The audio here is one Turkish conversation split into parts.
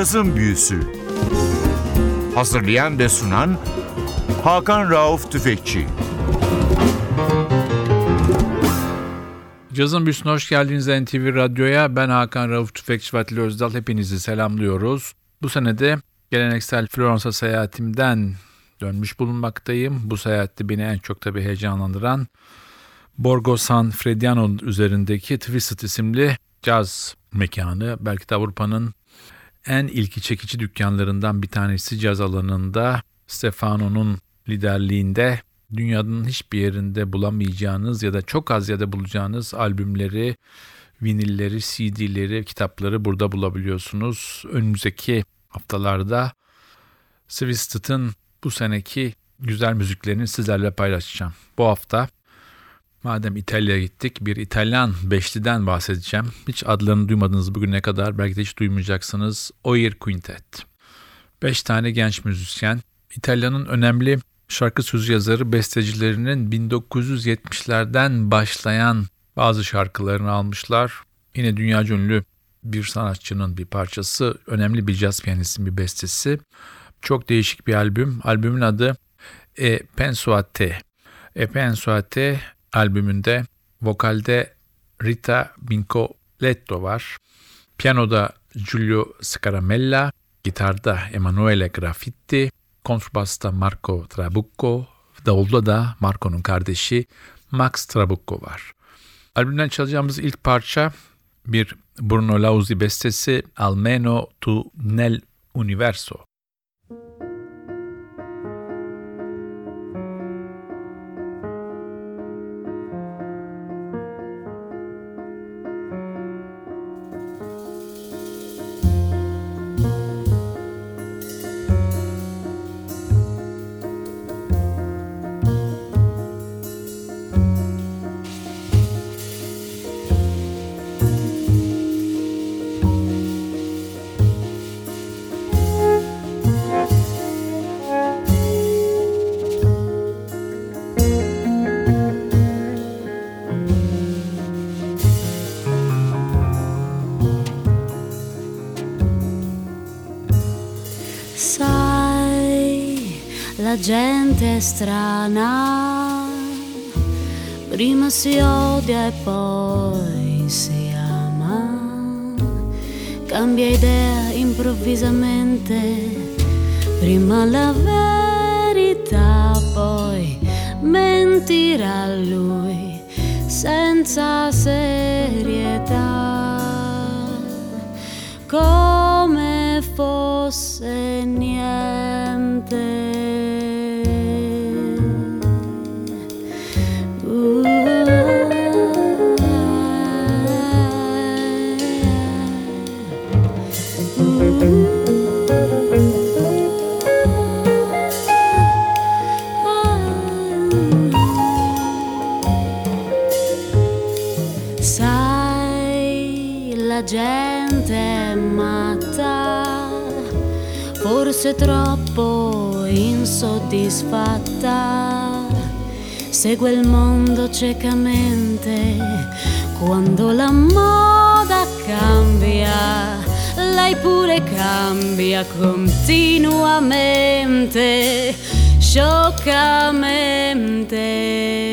Cazın Büyüsü Hazırlayan ve sunan Hakan Rauf Tüfekçi Cazın Büyüsü'ne hoş geldiniz NTV Radyo'ya. Ben Hakan Rauf Tüfekçi ve Atilla Özdal. Hepinizi selamlıyoruz. Bu sene de geleneksel Floransa seyahatimden dönmüş bulunmaktayım. Bu seyahatte beni en çok tabii heyecanlandıran Borgo San Frediano üzerindeki Twisted isimli caz mekanı. Belki de Avrupa'nın en ilgi çekici dükkanlarından bir tanesi caz alanında Stefano'nun liderliğinde dünyanın hiçbir yerinde bulamayacağınız ya da çok az ya da bulacağınız albümleri, vinilleri, CD'leri, kitapları burada bulabiliyorsunuz. Önümüzdeki haftalarda Swisted'ın bu seneki güzel müziklerini sizlerle paylaşacağım. Bu hafta madem İtalya'ya gittik bir İtalyan beşliden bahsedeceğim. Hiç adlarını duymadınız bugüne kadar belki de hiç duymayacaksınız. Oir Quintet. Beş tane genç müzisyen. İtalya'nın önemli şarkı sözü yazarı bestecilerinin 1970'lerden başlayan bazı şarkılarını almışlar. Yine dünya ünlü bir sanatçının bir parçası, önemli bir jazz piyanistin bir bestesi. Çok değişik bir albüm. Albümün adı E Pensuate. E Pensuate albümünde vokalde Rita Bincoletto var. Piyanoda Giulio Scaramella, gitarda Emanuele Graffiti, kontrbasta Marco Trabucco, davulda da Marco'nun kardeşi Max Trabucco var. Albümden çalacağımız ilk parça bir Bruno Lauzi bestesi Almeno tu nel universo. La gente è strana, prima si odia e poi si ama, cambia idea improvvisamente, prima la verità, poi mentirà lui senza serietà, come fosse niente. Forse troppo insoddisfatta. Segue il mondo ciecamente quando la moda cambia. Lei pure cambia continuamente, scioccamente.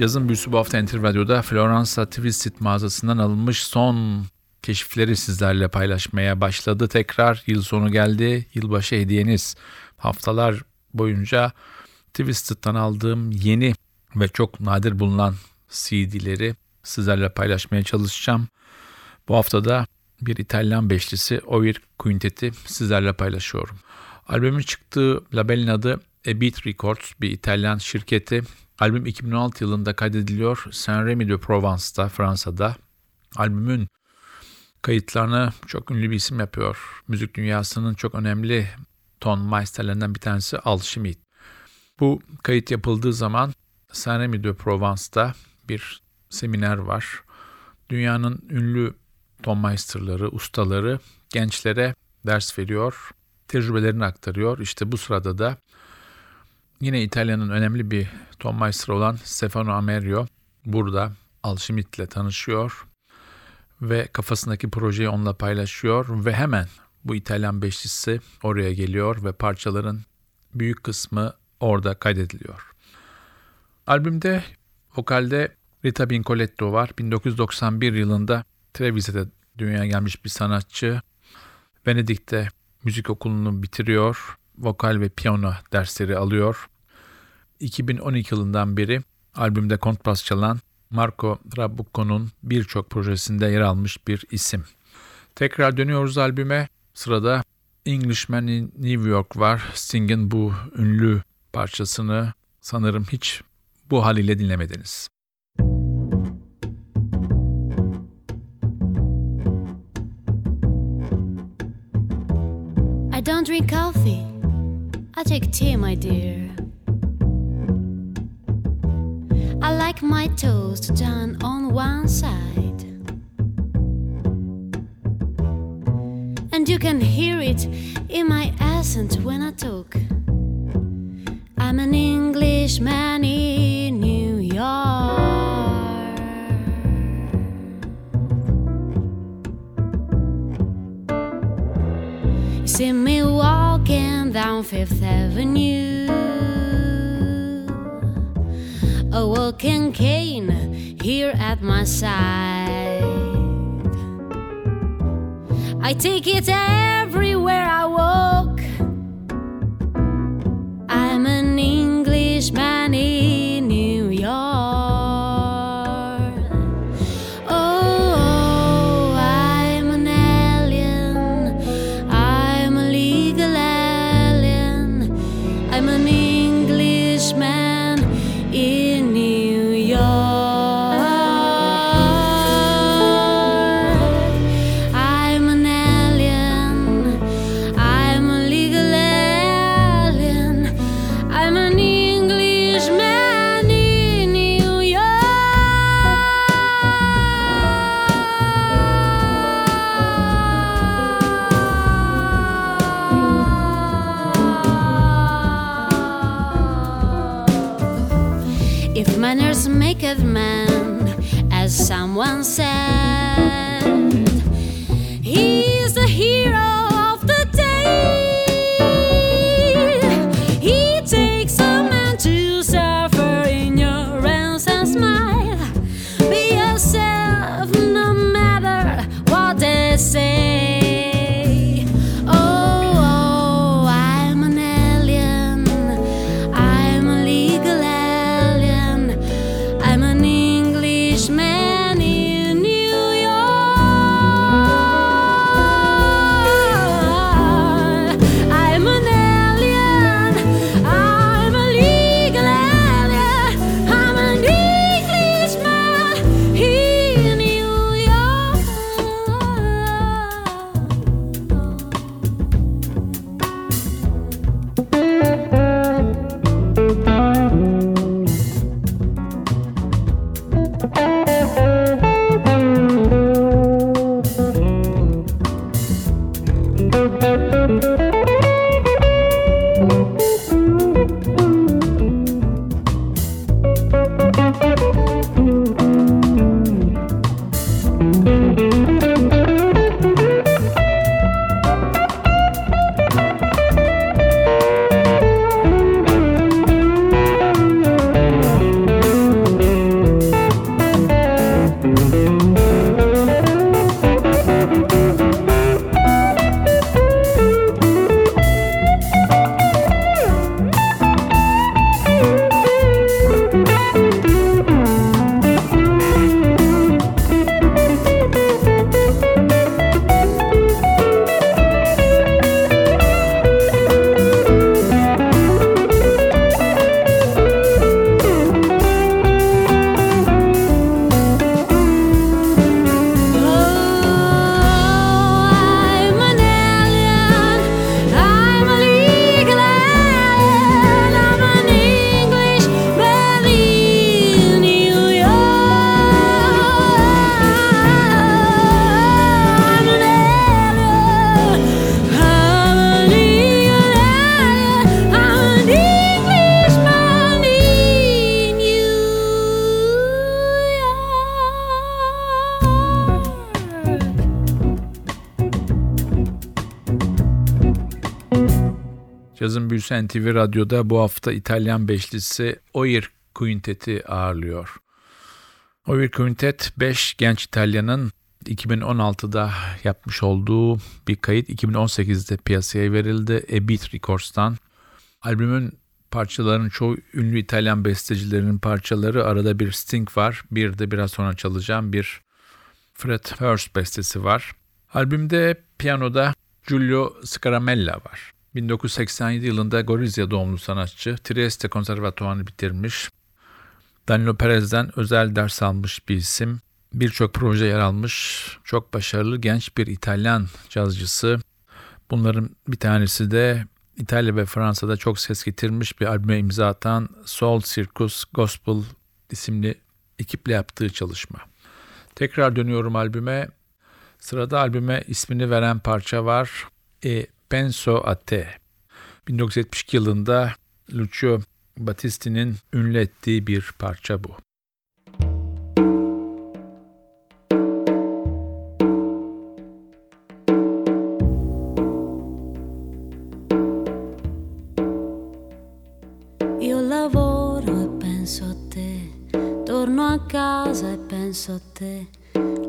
Cazın büyüsü bu hafta NTV Radyo'da Floransa Twisted mağazasından alınmış son keşifleri sizlerle paylaşmaya başladı. Tekrar yıl sonu geldi. Yılbaşı hediyeniz. Haftalar boyunca Twisted'dan aldığım yeni ve çok nadir bulunan CD'leri sizlerle paylaşmaya çalışacağım. Bu haftada bir İtalyan beşlisi Oir Quintet'i sizlerle paylaşıyorum. Albümün çıktığı labelin adı Beat Records, bir İtalyan şirketi. Albüm 2016 yılında kaydediliyor Saint-Rémy de Provence'da, Fransa'da. Albümün kayıtlarını çok ünlü bir isim yapıyor. Müzik dünyasının çok önemli ton meisterlerinden bir tanesi Al Schmidt. Bu kayıt yapıldığı zaman Saint-Rémy de Provence'da bir seminer var. Dünyanın ünlü ton meisterları, ustaları gençlere ders veriyor, tecrübelerini aktarıyor. İşte bu sırada da Yine İtalya'nın önemli bir ton olan Stefano Amerio burada Alşimit'le tanışıyor ve kafasındaki projeyi onunla paylaşıyor ve hemen bu İtalyan beşlisi oraya geliyor ve parçaların büyük kısmı orada kaydediliyor. Albümde vokalde Rita Bincoletto var. 1991 yılında Trevise'de dünyaya gelmiş bir sanatçı. Venedik'te müzik okulunu bitiriyor vokal ve piyano dersleri alıyor. 2012 yılından beri albümde kontrbas çalan Marco Trabucco'nun birçok projesinde yer almış bir isim. Tekrar dönüyoruz albüme. Sırada Englishman in New York var. Sting'in bu ünlü parçasını sanırım hiç bu haliyle dinlemediniz. I don't drink coffee. I take tea, my dear. I like my toast done on one side. And you can hear it in my accent when I talk. I'm an Englishman in New York. You see me walking down Fifth Avenue. A walking cane here at my side. I take it everywhere I manners make a man, as someone said, Cazın Büyüsü NTV Radyo'da bu hafta İtalyan beşlisi Oir Quintet'i ağırlıyor. Oir Quintet 5 genç İtalyanın 2016'da yapmış olduğu bir kayıt 2018'de piyasaya verildi Beat Records'tan. Albümün parçalarının çoğu ünlü İtalyan bestecilerinin parçaları. Arada bir Sting var. Bir de biraz sonra çalacağım bir Fred Hurst bestesi var. Albümde piyanoda Giulio Scaramella var. 1987 yılında Gorizia doğumlu sanatçı. Trieste Konservatuvarını bitirmiş. Danilo Perez'den özel ders almış bir isim. Birçok proje yer almış. Çok başarılı genç bir İtalyan cazcısı. Bunların bir tanesi de İtalya ve Fransa'da çok ses getirmiş bir albüme imza atan Soul Circus Gospel isimli ekiple yaptığı çalışma. Tekrar dönüyorum albüme. Sırada albüme ismini veren parça var. E Penso a te. 1972 yılında Lucio Battisti'nin ünlü bir parça bu. E casa e penso a te,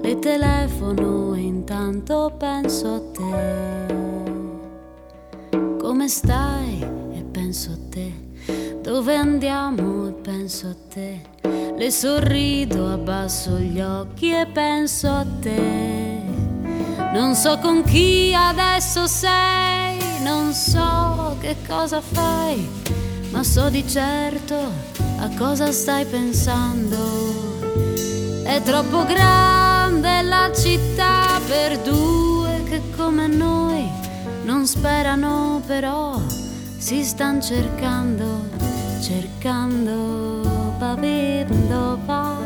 le telefono e intanto penso a te. Come stai? E penso a te, dove andiamo? E penso a te, le sorrido, abbasso gli occhi e penso a te. Non so con chi adesso sei, non so che cosa fai, ma so di certo a cosa stai pensando. È troppo grande la città per due che come noi non sperano però si stanno cercando, cercando, babendo, pa.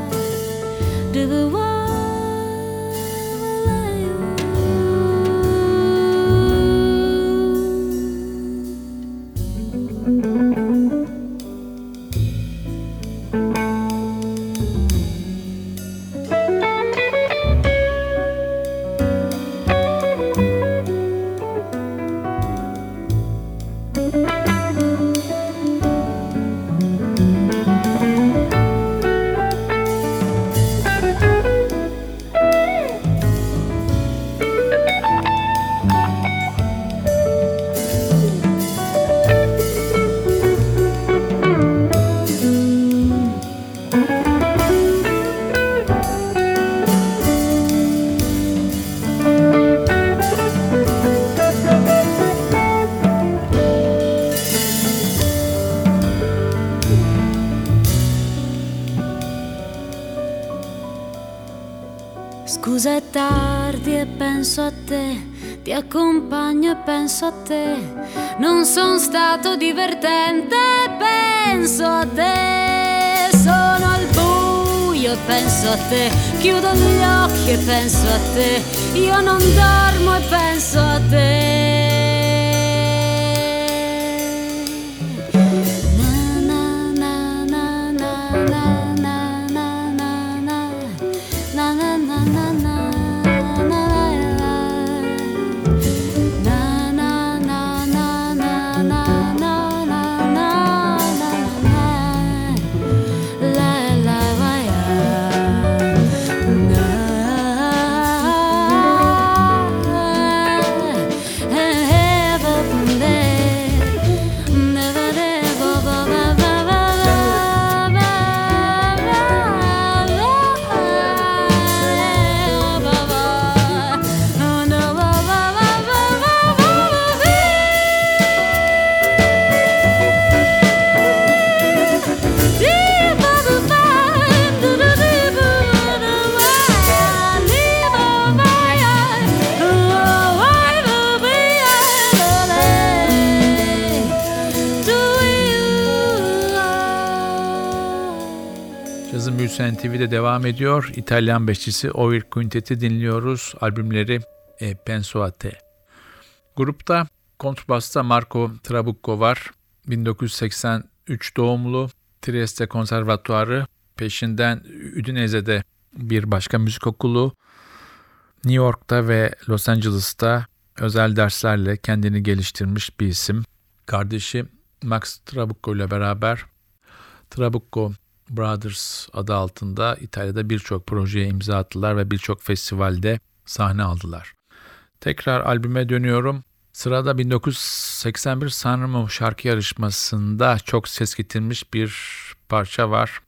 Penso a te, ti accompagno e penso a te, non sono stato divertente penso a te, sono al buio e penso a te, chiudo gli occhi e penso a te, io non dormo e penso a te. TV'de devam ediyor. İtalyan beşçisi Oir Quintet'i dinliyoruz. Albümleri E Penso a Te. Grupta kontrbasta Marco Trabucco var. 1983 doğumlu. Trieste Konservatuarı. Peşinden Udinese'de bir başka müzik okulu. New York'ta ve Los Angeles'ta özel derslerle kendini geliştirmiş bir isim. kardeşi Max Trabucco ile beraber Trabucco Brothers adı altında İtalya'da birçok projeye imza attılar ve birçok festivalde sahne aldılar. Tekrar albüme dönüyorum. Sırada 1981 Sanremo şarkı yarışmasında çok ses getirmiş bir parça var.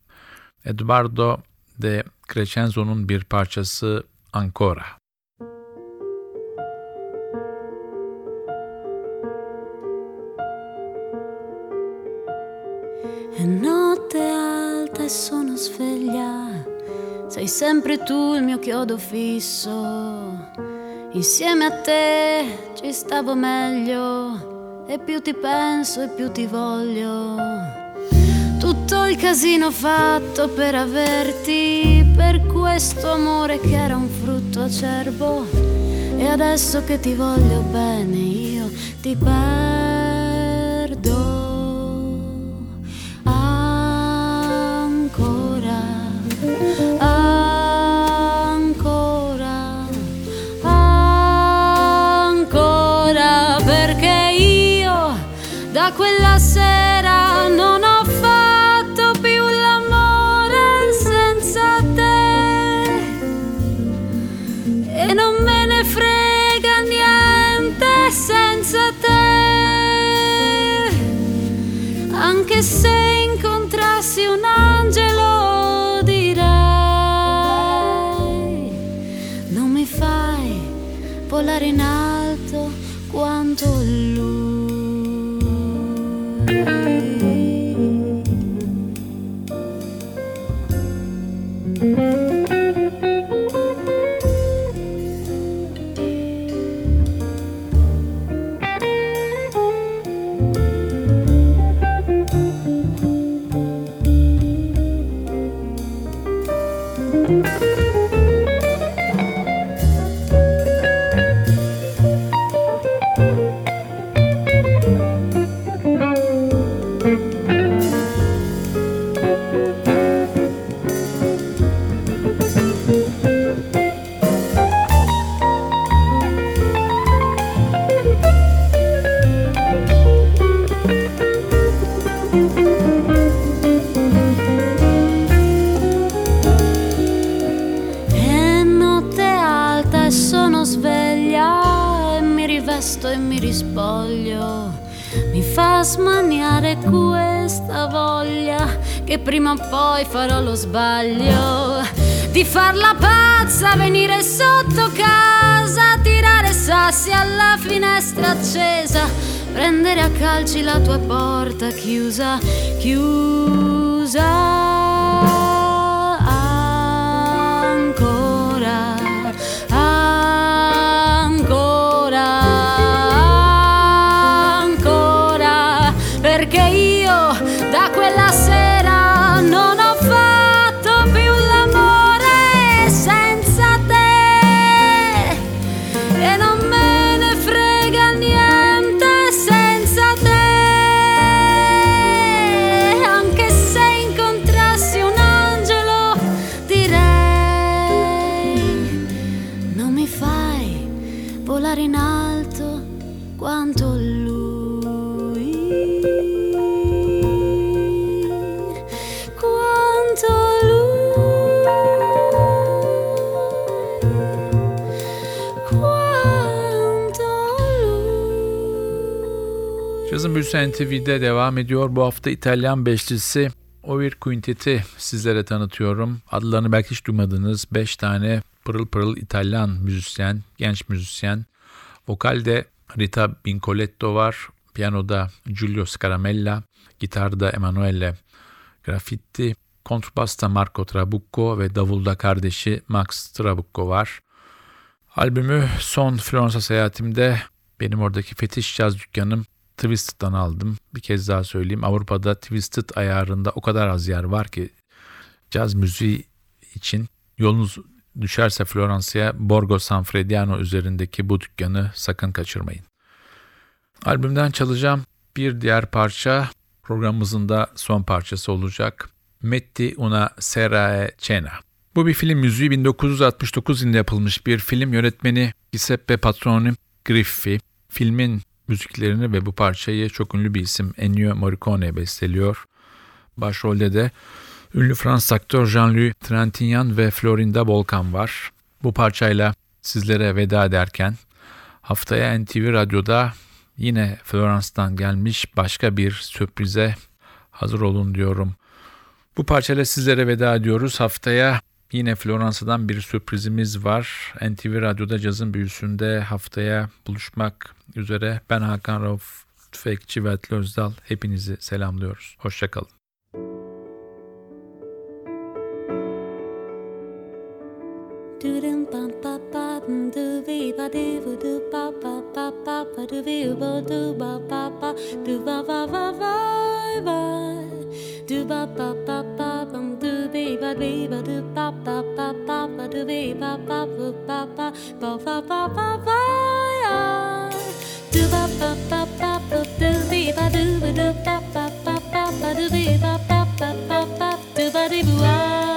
Eduardo de Crescenzo'nun bir parçası Ancora. Alta e sono sveglia. Sei sempre tu il mio chiodo fisso. Insieme a te ci stavo meglio. E più ti penso e più ti voglio. Tutto il casino fatto per averti. Per questo amore che era un frutto acerbo. E adesso che ti voglio bene io ti perdo. tollu e mi rispoglio. Mi fa smaniare questa voglia che prima o poi farò lo sbaglio di farla pazza, venire sotto casa, tirare sassi alla finestra accesa, prendere a calci la tua porta chiusa, chiusa. Lui Cazın Büyüsen TV'de devam ediyor. Bu hafta İtalyan beşlisi Ovir Quintet'i sizlere tanıtıyorum. Adlarını belki hiç duymadınız. 5 tane pırıl pırıl İtalyan müzisyen, genç müzisyen. Vokalde Rita Bincoletto var. Piyanoda Giulio Scaramella. Gitarda Emanuele Graffiti. Kontrbasta Marco Trabucco ve davulda kardeşi Max Trabucco var. Albümü son Floransa seyahatimde benim oradaki fetiş caz dükkanım Twisted'dan aldım. Bir kez daha söyleyeyim. Avrupa'da Twisted ayarında o kadar az yer var ki caz müziği için yolunuz düşerse Floransa'ya Borgo San Frediano üzerindeki bu dükkanı sakın kaçırmayın. Albümden çalacağım bir diğer parça programımızın da son parçası olacak. Metti una sera e cena. Bu bir film müziği 1969 yılında yapılmış bir film yönetmeni Giuseppe Patroni Griffi. Filmin müziklerini ve bu parçayı çok ünlü bir isim Ennio Morricone besteliyor. Başrolde de ünlü Fransız aktör Jean-Louis Trintignant ve Florinda Volkan var. Bu parçayla sizlere veda ederken haftaya NTV Radyo'da yine Florence'dan gelmiş başka bir sürprize hazır olun diyorum. Bu parçayla sizlere veda ediyoruz. Haftaya yine Floransa'dan bir sürprizimiz var. NTV Radyo'da cazın büyüsünde haftaya buluşmak üzere. Ben Hakan Rauf Tüfekçi ve Özdal. Hepinizi selamlıyoruz. Hoşçakalın. Do-dum bum ba ba dum do be ba do bu do ba ba ba ba ba do be ba do ba ba ba do ba ba ba ba ba do ba ba ba ba bum do be ba be ba do ba ba ba ba ba do be ba ba ba ba ba ba ba ba ba ba ya do ba ba ba ba ba do be ba do ba do ba ba ba ba ba do be ba ba ba ba ba do ba do ba